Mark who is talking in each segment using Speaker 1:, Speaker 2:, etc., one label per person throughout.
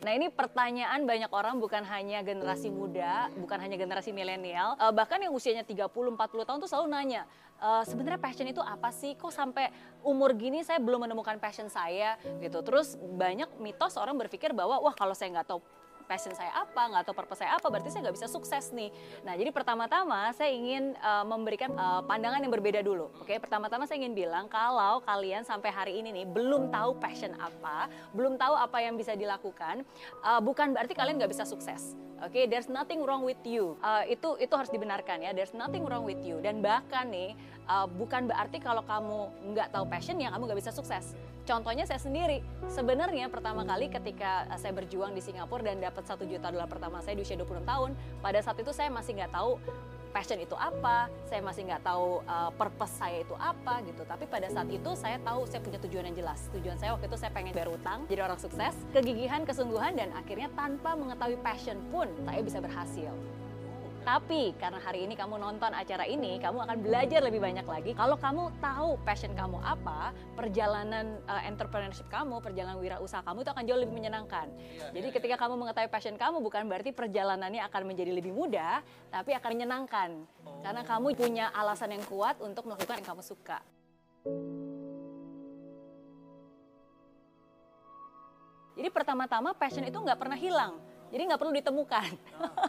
Speaker 1: Nah ini pertanyaan banyak orang bukan hanya generasi muda, bukan hanya generasi milenial, uh, bahkan yang usianya 30-40 tahun tuh selalu nanya, uh, sebenarnya passion itu apa sih? Kok sampai umur gini saya belum menemukan passion saya gitu. Terus banyak mitos orang berpikir bahwa wah kalau saya nggak tahu passion saya apa, nggak tahu purpose saya apa, berarti saya nggak bisa sukses nih. Nah, jadi pertama-tama saya ingin uh, memberikan uh, pandangan yang berbeda dulu. Oke, okay? pertama-tama saya ingin bilang kalau kalian sampai hari ini nih belum tahu passion apa, belum tahu apa yang bisa dilakukan, uh, bukan berarti kalian nggak bisa sukses. Oke, okay? there's nothing wrong with you. Uh, itu itu harus dibenarkan ya. There's nothing wrong with you. Dan bahkan nih, uh, bukan berarti kalau kamu nggak tahu passion ya kamu nggak bisa sukses. Contohnya saya sendiri, sebenarnya pertama kali ketika eh, saya berjuang di Singapura dan dapat satu juta dolar pertama saya di usia 26 tahun, pada saat itu saya masih nggak tahu passion itu apa, saya masih nggak tahu uh, purpose saya itu apa gitu. Tapi pada saat itu saya tahu saya punya tujuan yang jelas. Tujuan saya waktu itu saya pengen bayar utang, jadi orang sukses, kegigihan, kesungguhan, dan akhirnya tanpa mengetahui passion pun saya bisa berhasil. Tapi karena hari ini kamu nonton acara ini, kamu akan belajar lebih banyak lagi. Kalau kamu tahu passion kamu apa, perjalanan uh, entrepreneurship kamu, perjalanan wirausaha kamu itu akan jauh lebih menyenangkan. Ya, Jadi ya, ketika ya. kamu mengetahui passion kamu, bukan berarti perjalanannya akan menjadi lebih mudah, tapi akan menyenangkan. Oh. Karena kamu punya alasan yang kuat untuk melakukan yang kamu suka. Jadi pertama-tama passion itu nggak pernah hilang jadi nggak perlu ditemukan.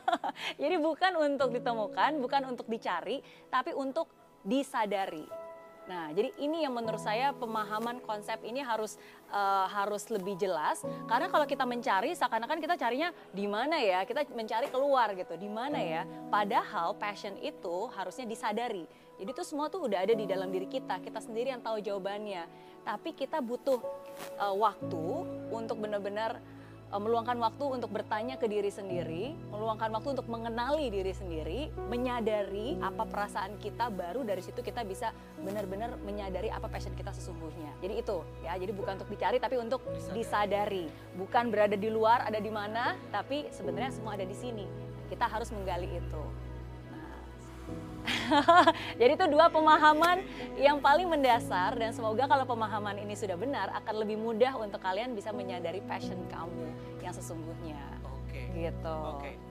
Speaker 1: Jadi bukan untuk ditemukan, bukan untuk dicari, tapi untuk disadari. Nah, jadi ini yang menurut saya pemahaman konsep ini harus uh, harus lebih jelas karena kalau kita mencari seakan-akan kita carinya di mana ya? Kita mencari keluar gitu. Di mana ya? Padahal passion itu harusnya disadari. Jadi itu semua tuh udah ada di dalam diri kita. Kita sendiri yang tahu jawabannya. Tapi kita butuh uh, waktu untuk benar-benar meluangkan waktu untuk bertanya ke diri sendiri, meluangkan waktu untuk mengenali diri sendiri, menyadari apa perasaan kita, baru dari situ kita bisa benar-benar menyadari apa passion kita sesungguhnya. Jadi itu ya, jadi bukan untuk dicari tapi untuk disadari. Bukan berada di luar, ada di mana, tapi sebenarnya semua ada di sini. Kita harus menggali itu. Jadi itu dua pemahaman yang paling mendasar dan semoga kalau pemahaman ini sudah benar akan lebih mudah untuk kalian bisa menyadari passion kamu yang sesungguhnya. Oke. Okay. Gitu. Oke. Okay.